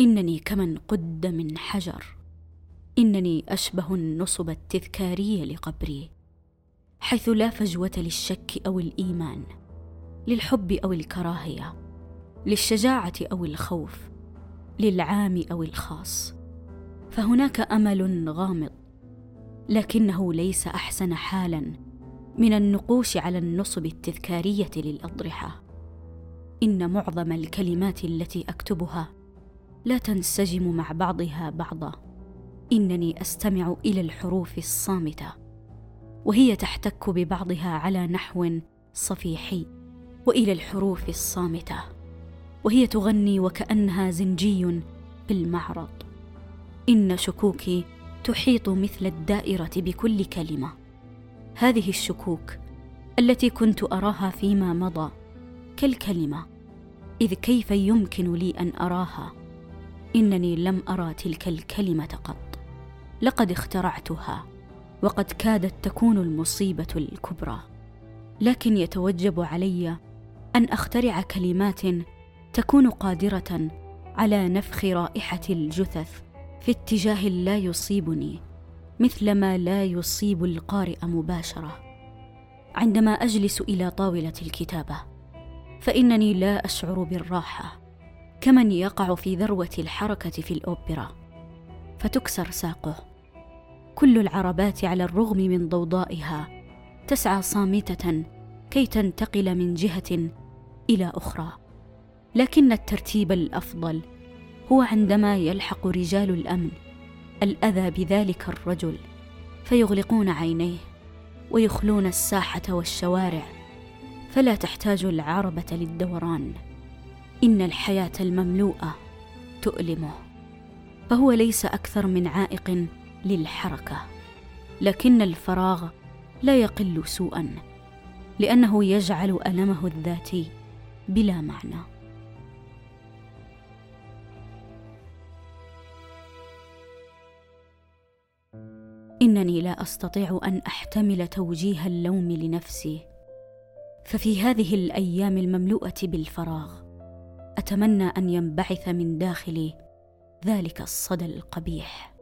إنني كمن قد من حجر. إنني أشبه النصب التذكاري لقبري حيث لا فجوة للشك أو الإيمان للحب أو الكراهية للشجاعة أو الخوف للعام أو الخاص. فهناك أمل غامض لكنه ليس أحسن حالا من النقوش على النصب التذكارية للأضرحة. إن معظم الكلمات التي أكتبها لا تنسجم مع بعضها بعضا. إنني أستمع إلى الحروف الصامتة وهي تحتك ببعضها على نحو صفيحي وإلى الحروف الصامتة وهي تغني وكأنها زنجي بالمعرض إن شكوكي تحيط مثل الدائرة بكل كلمة. هذه الشكوك التي كنت أراها فيما مضى كالكلمة إذ كيف يمكن لي أن أراها؟ إنني لم أرى تلك الكلمة قط. لقد اخترعتها وقد كادت تكون المصيبة الكبرى. لكن يتوجب علي أن أخترع كلمات تكون قادرة على نفخ رائحة الجثث في اتجاه لا يصيبني مثل ما لا يصيب القارئ مباشرة. عندما أجلس إلى طاولة الكتابة فإنني لا أشعر بالراحة. كمن يقع في ذروة الحركة في الأوبرا. فتكسر ساقه. كل العربات على الرغم من ضوضائها تسعى صامتة كي تنتقل من جهة إلى أخرى. لكن الترتيب الأفضل هو عندما يلحق رجال الأمن الأذى بذلك الرجل فيغلقون عينيه ويخلون الساحة والشوارع فلا تحتاج العربة للدوران. إن الحياة المملوءة تؤلمه فهو ليس أكثر من عائق للحركة لكن الفراغ لا يقل سوءا لأنه يجعل ألمه الذاتي بلا معنى. إنني لا أستطيع أن أحتمل توجيه اللوم لنفسي ففي هذه الأيام المملوءة بالفراغ أتمنى أن ينبعث من داخلي ذلك الصدى القبيح.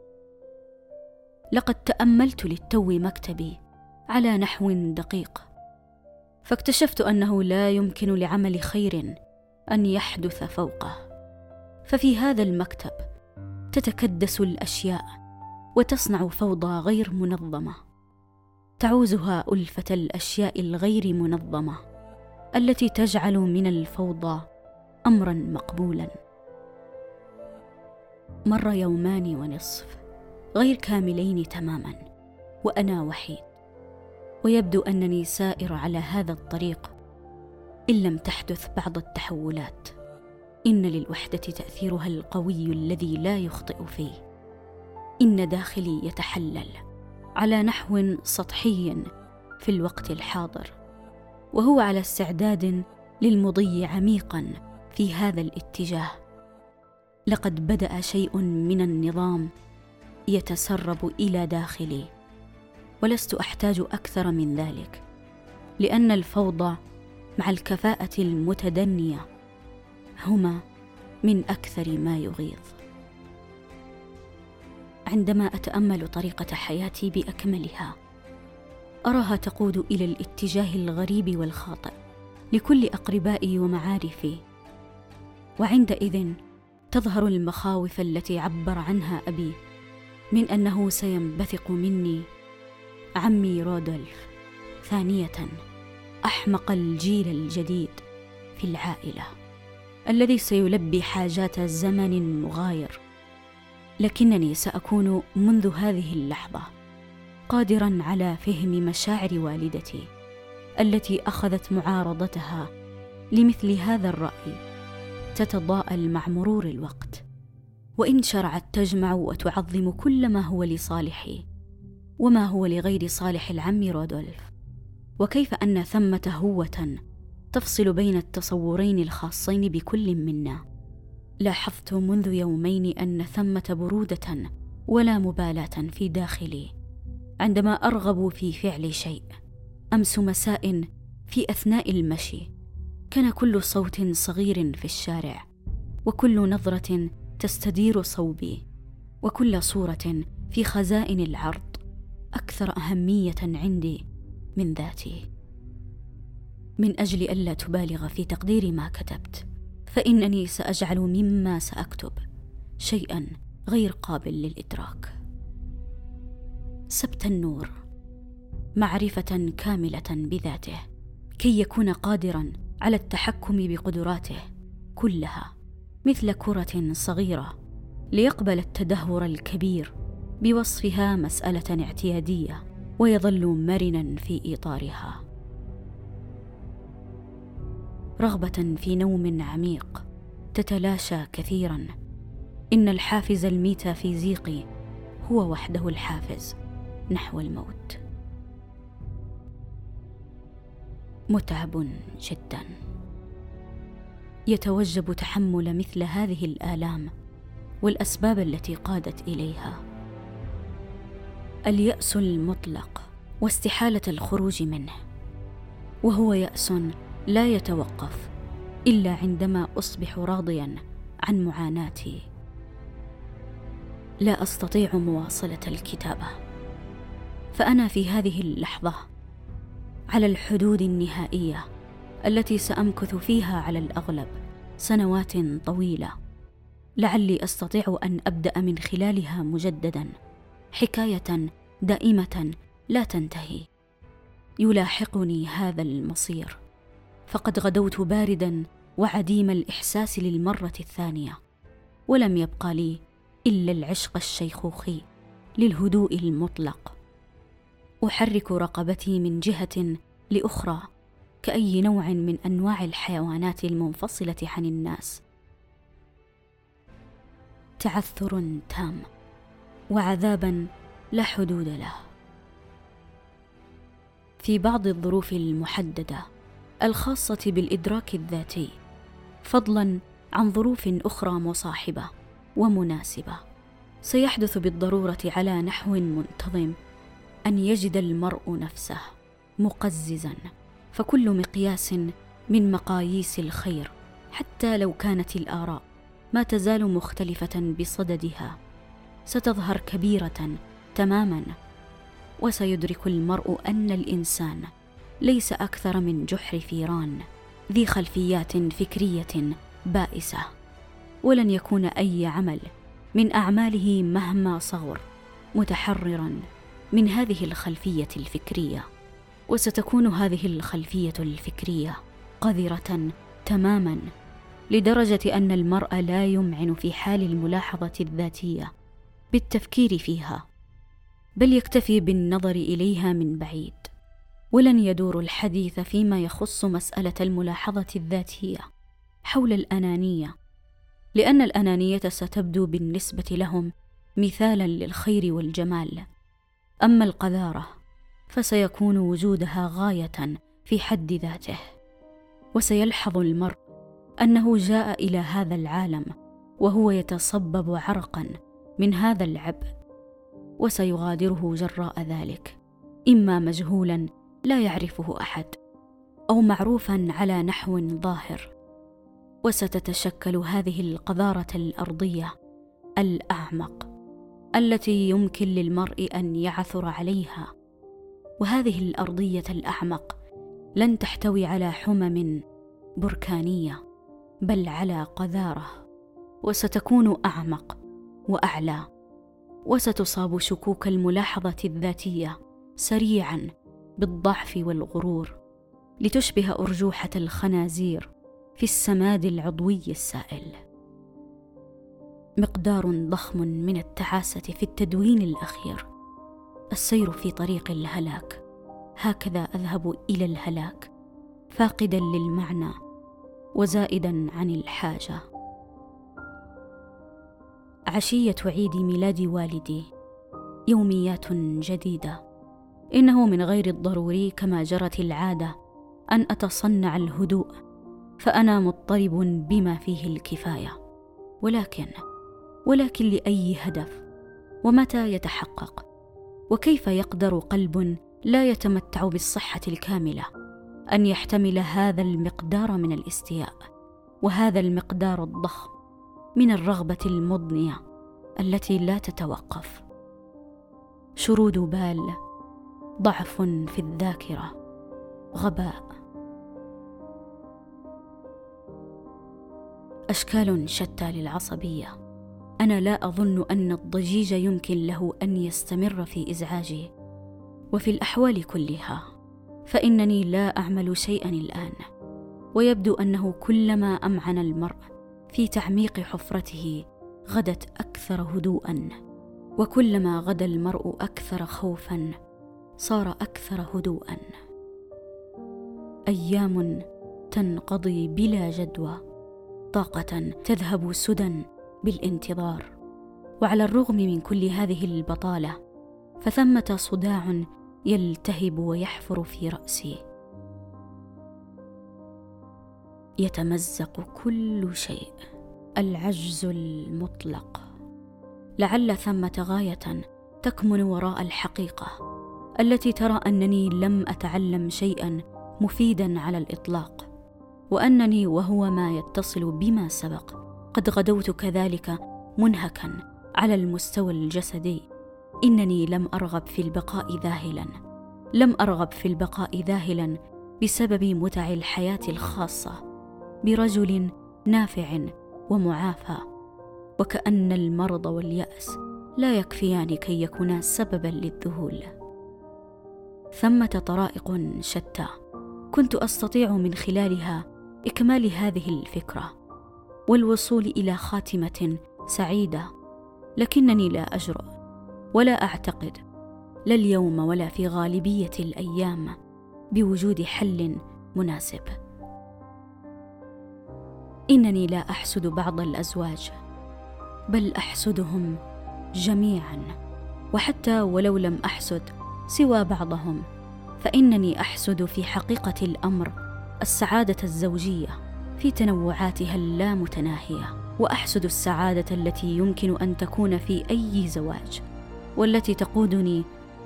لقد تأملت للتو مكتبي على نحو دقيق فاكتشفت أنه لا يمكن لعمل خير أن يحدث فوقه. ففي هذا المكتب تتكدس الأشياء وتصنع فوضى غير منظمة. تعوزها الفه الأشياء الغير منظمة التي تجعل من الفوضى امرا مقبولا. مر يومان ونصف غير كاملين تماما وأنا وحيد. ويبدو أنني سائر على هذا الطريق إن لم تحدث بعض التحولات. إن للوحدة تأثيرها القوي الذي لا يخطئ فيه. إن داخلي يتحلل على نحو سطحي في الوقت الحاضر وهو على استعداد للمضي عميقا. في هذا الاتجاه. لقد بدأ شيء من النظام يتسرب إلى داخلي ولست أحتاج أكثر من ذلك لأن الفوضى مع الكفاءة المتدنية هما من أكثر ما يغيظ. عندما أتأمل طريقة حياتي بأكملها أراها تقود إلى الاتجاه الغريب والخاطئ لكل أقربائي ومعارفي. وعندئذ تظهر المخاوف التي عبر عنها أبي من أنه سينبثق مني عمي رودولف ثانية أحمق الجيل الجديد في العائلة الذي سيلبي حاجات زمن مغاير لكنني سأكون منذ هذه اللحظة قادرا على فهم مشاعر والدتي التي أخذت معارضتها لمثل هذا الرأي. تتضاءل مع مرور الوقت. وإن شرعت تجمع وتعظم كل ما هو لصالحي وما هو لغير صالح العم رودولف. وكيف أن ثمة هوة تفصل بين التصورين الخاصين بكل منا. لاحظت منذ يومين أن ثمة برودة ولا مبالاة في داخلي عندما أرغب في فعل شيء. أمس مساء في أثناء المشي. كان كل صوت صغير في الشارع وكل نظرة تستدير صوبي وكل صورة في خزائن العرض أكثر أهمية عندي من ذاتي. من أجل ألا تبالغ في تقدير ما كتبت فإنني سأجعل مما سأكتب شيئا غير قابل للإدراك. سبت النور معرفة كاملة بذاته كي يكون قادرا على التحكم بقدراته كلها مثل كرة صغيرة ليقبل التدهور الكبير بوصفها مسألة اعتيادية ويظل مرنا في إطارها. رغبة في نوم عميق تتلاشى كثيرا. إن الحافز الميتافيزيقي هو وحده الحافز نحو الموت. متعب جدا. يتوجب تحمل مثل هذه الآلام والأسباب التي قادت إليها. اليأس المطلق واستحالة الخروج منه. وهو يأس لا يتوقف إلا عندما أصبح راضيا عن معاناتي لا أستطيع مواصلة الكتابة. فأنا في هذه اللحظة على الحدود النهائية التي سأمكث فيها على الأغلب سنوات طويلة. لعلي أستطيع أن أبدأ من خلالها مجددا حكاية دائمة لا تنتهي. يلاحقني هذا المصير. فقد غدوت باردا وعديم الإحساس للمرة الثانية ولم يبق لي إلا العشق الشيخوخي للهدوء المطلق. أحرك رقبتي من جهة لأخرى كأي نوع من أنواع الحيوانات المنفصلة عن الناس. تعثر تام وعذابا لا حدود له. في بعض الظروف المحددة الخاصة بالإدراك الذاتي فضلا عن ظروف أخرى مصاحبة ومناسبة سيحدث بالضرورة على نحو منتظم. أن يجد المرء نفسه مقززا فكل مقياس من مقاييس الخير حتى لو كانت الآراء ما تزال مختلفة بصددها ستظهر كبيرة تماما. وسيدرك المرء أن الإنسان ليس أكثر من جحر فيران ذي خلفيات فكرية بائسة ولن يكون أي عمل من أعماله مهما صغر متحررا. من هذه الخلفية الفكرية وستكون هذه الخلفية الفكرية قذرة تماما لدرجة أن المرء لا يمعن في حال الملاحظة الذاتية بالتفكير فيها بل يكتفي بالنظر إليها من بعيد. ولن يدور الحديث فيما يخص مسألة الملاحظة الذاتية حول الأنانية لأن الأنانية ستبدو بالنسبة لهم مثالا للخير والجمال. أما القذارة فسيكون وجودها غاية في حد ذاته. وسيلحظ المرء أنه جاء إلى هذا العالم وهو يتصبب عرقا من هذا العبء. وسيغادره جراء ذلك إما مجهولا لا يعرفه أحد أو معروفا على نحو ظاهر. وستتشكل هذه القذارة الأرضية الأعمق. التي يمكن للمرء أن يعثر عليها. وهذه الأرضية الأعمق لن تحتوي على حمم بركانية بل على قذارة. وستكون أعمق وأعلى. وستصاب شكوك الملاحظة الذاتية سريعا بالضعف والغرور لتشبه أرجوحة الخنازير في السماد العضوي السائل. مقدار ضخم من التعاسة في التدوين الأخير. السير في طريق الهلاك. هكذا أذهب إلى الهلاك فاقدا للمعنى وزائدا عن الحاجة. عشية عيد ميلاد والدي. يوميات جديدة. إنه من غير الضروري كما جرت العادة أن أتصنع الهدوء فأنا مضطرب بما فيه الكفاية. ولكن ولكن لأي هدف؟ ومتى يتحقق؟ وكيف يقدر قلب لا يتمتع بالصحة الكاملة أن يحتمل هذا المقدار من الاستياء وهذا المقدار الضخم من الرغبة المضنية التي لا تتوقف؟ شرود بال ضعف في الذاكرة غباء. أشكال شتى للعصبية. أنا لا أظن أن الضجيج يمكن له أن يستمر في إزعاجي وفي الأحوال كلها فإنني لا أعمل شيئا الآن. ويبدو أنه كلما أمعن المرء في تعميق حفرته غدت أكثر هدوءا وكلما غدا المرء أكثر خوفا صار أكثر هدوءا. أيام تنقضي بلا جدوى طاقة تذهب سدى بالانتظار. وعلى الرغم من كل هذه البطالة فثمة صداع يلتهب ويحفر في رأسي. يتمزق كل شيء العجز المطلق. لعل ثمة غاية تكمن وراء الحقيقة التي ترى أنني لم أتعلم شيئا مفيدا على الإطلاق وأنني وهو ما يتصل بما سبق. قد غدوت كذلك منهكا على المستوى الجسدي. إنني لم أرغب في البقاء ذاهلا. لم أرغب في البقاء ذاهلا بسبب متع الحياة الخاصة برجل نافع ومعافى. وكأن المرض واليأس لا يكفيان كي يكونا سببا للذهول. ثمة طرائق شتى. كنت أستطيع من خلالها إكمال هذه الفكرة. والوصول إلى خاتمة سعيدة. لكنني لا اجرؤ ولا أعتقد لا اليوم ولا في غالبية الأيام بوجود حل مناسب. إنني لا أحسد بعض الأزواج بل أحسدهم جميعا. وحتى ولو لم أحسد سوى بعضهم فإنني أحسد في حقيقة الأمر السعادة الزوجية. في تنوعاتها اللامتناهية وأحسد السعادة التي يمكن أن تكون في أي زواج والتي تقودني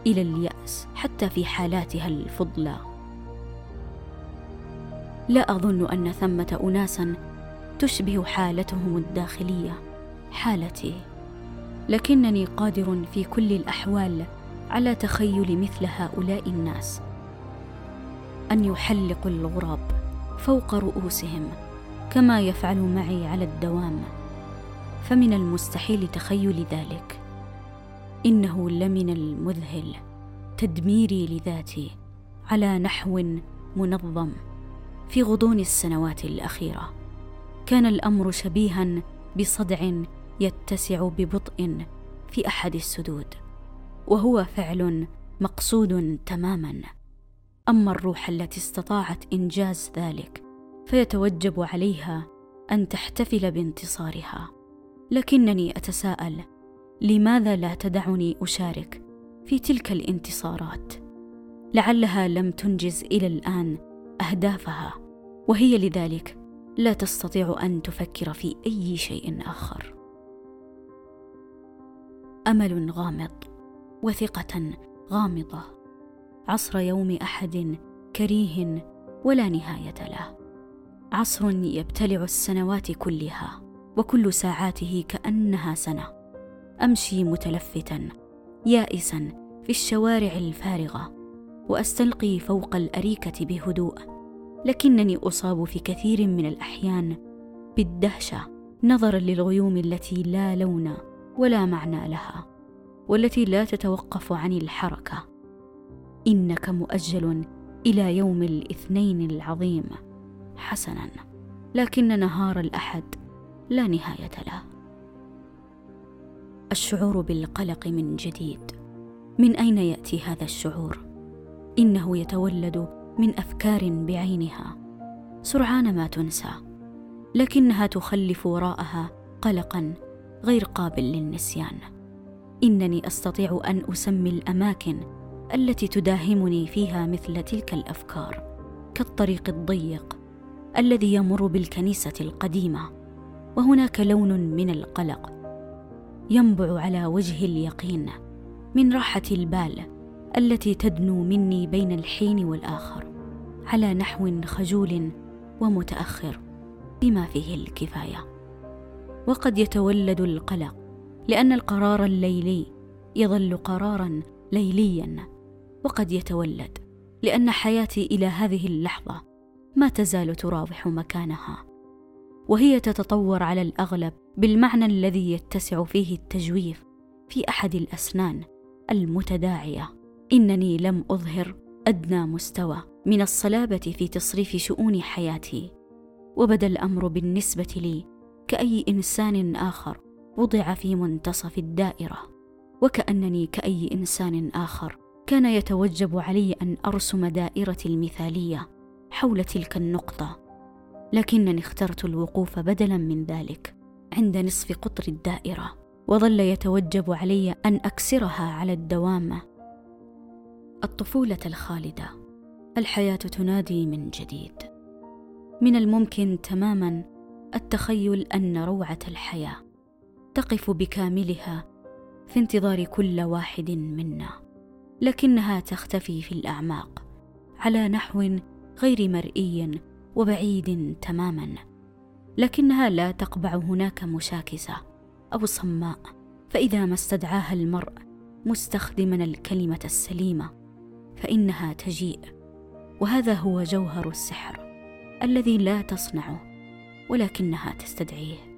إلى اليأس حتى في حالاتها الفضلى. لا أظن أن ثمة اناسا تشبه حالتهم الداخلية حالتي لكنني قادر في كل الأحوال على تخيل مثل هؤلاء الناس. أن يحلقوا الغراب. فوق رؤوسهم كما يفعل معي على الدوام. فمن المستحيل تخيل ذلك. إنه لمن المذهل تدميري لذاتي على نحو منظم في غضون السنوات الأخيرة. كان الأمر شبيها بصدع يتسع ببطء في أحد السدود وهو فعل مقصود تماما. أما الروح التي استطاعت إنجاز ذلك فيتوجب عليها أن تحتفل بانتصارها. لكنني أتساءل لماذا لا تدعني أشارك في تلك الانتصارات؟ لعلها لم تنجز إلى الآن أهدافها وهي لذلك لا تستطيع أن تفكر في أي شيء آخر. أمل غامض وثقة غامضة. عصر يوم أحد كريه ولا نهاية له. عصر يبتلع السنوات كلها وكل ساعاته كأنها سنة. أمشي متلفتا يائسا في الشوارع الفارغة وأستلقي فوق الأريكة بهدوء. لكنني أصاب في كثير من الأحيان بالدهشة نظرا للغيوم التي لا لون ولا معنى لها والتي لا تتوقف عن الحركة. إنك مؤجل إلى يوم الاثنين العظيم حسنا لكن نهار الأحد لا نهاية له. الشعور بالقلق من جديد. من أين يأتي هذا الشعور؟ إنه يتولد من أفكار بعينها. سرعان ما تنسى لكنها تخلف وراءها قلقا غير قابل للنسيان. إنني أستطيع أن أسمي الأماكن التي تداهمني فيها مثل تلك الأفكار كالطريق الضيق الذي يمر بالكنيسة القديمة وهناك لون من القلق ينبع على وجه اليقين من راحة البال التي تدنو مني بين الحين والآخر على نحو خجول ومتأخر بما فيه الكفاية. وقد يتولد القلق لأن القرار الليلي يظل قرارا ليليا وقد يتولد لأن حياتي إلى هذه اللحظة ما تزال تراوح مكانها. وهي تتطور على الأغلب بالمعنى الذي يتسع فيه التجويف في أحد الأسنان المتداعية. إنني لم أظهر أدنى مستوى من الصلابة في تصريف شؤون حياتي وبدأ الأمر بالنسبة لي كأي إنسان آخر وضع في منتصف الدائرة وكأنني كأي إنسان آخر كان يتوجب علي أن أرسم دائرتي المثالية حول تلك النقطة لكنني اخترت الوقوف بدلا من ذلك عند نصف قطر الدائرة وظل يتوجب علي أن أكسرها على الدوام. الطفولة الخالدة الحياة تنادي من جديد. من الممكن تماما التخيل أن روعة الحياة تقف بكاملها في انتظار كل واحد منا. لكنها تختفي في الأعماق على نحو غير مرئي وبعيد تماما. لكنها لا تقبع هناك مشاكسة أو صماء فإذا ما استدعاها المرء مستخدما الكلمة السليمة فإنها تجيء. وهذا هو جوهر السحر الذي لا تصنعه ولكنها تستدعيه.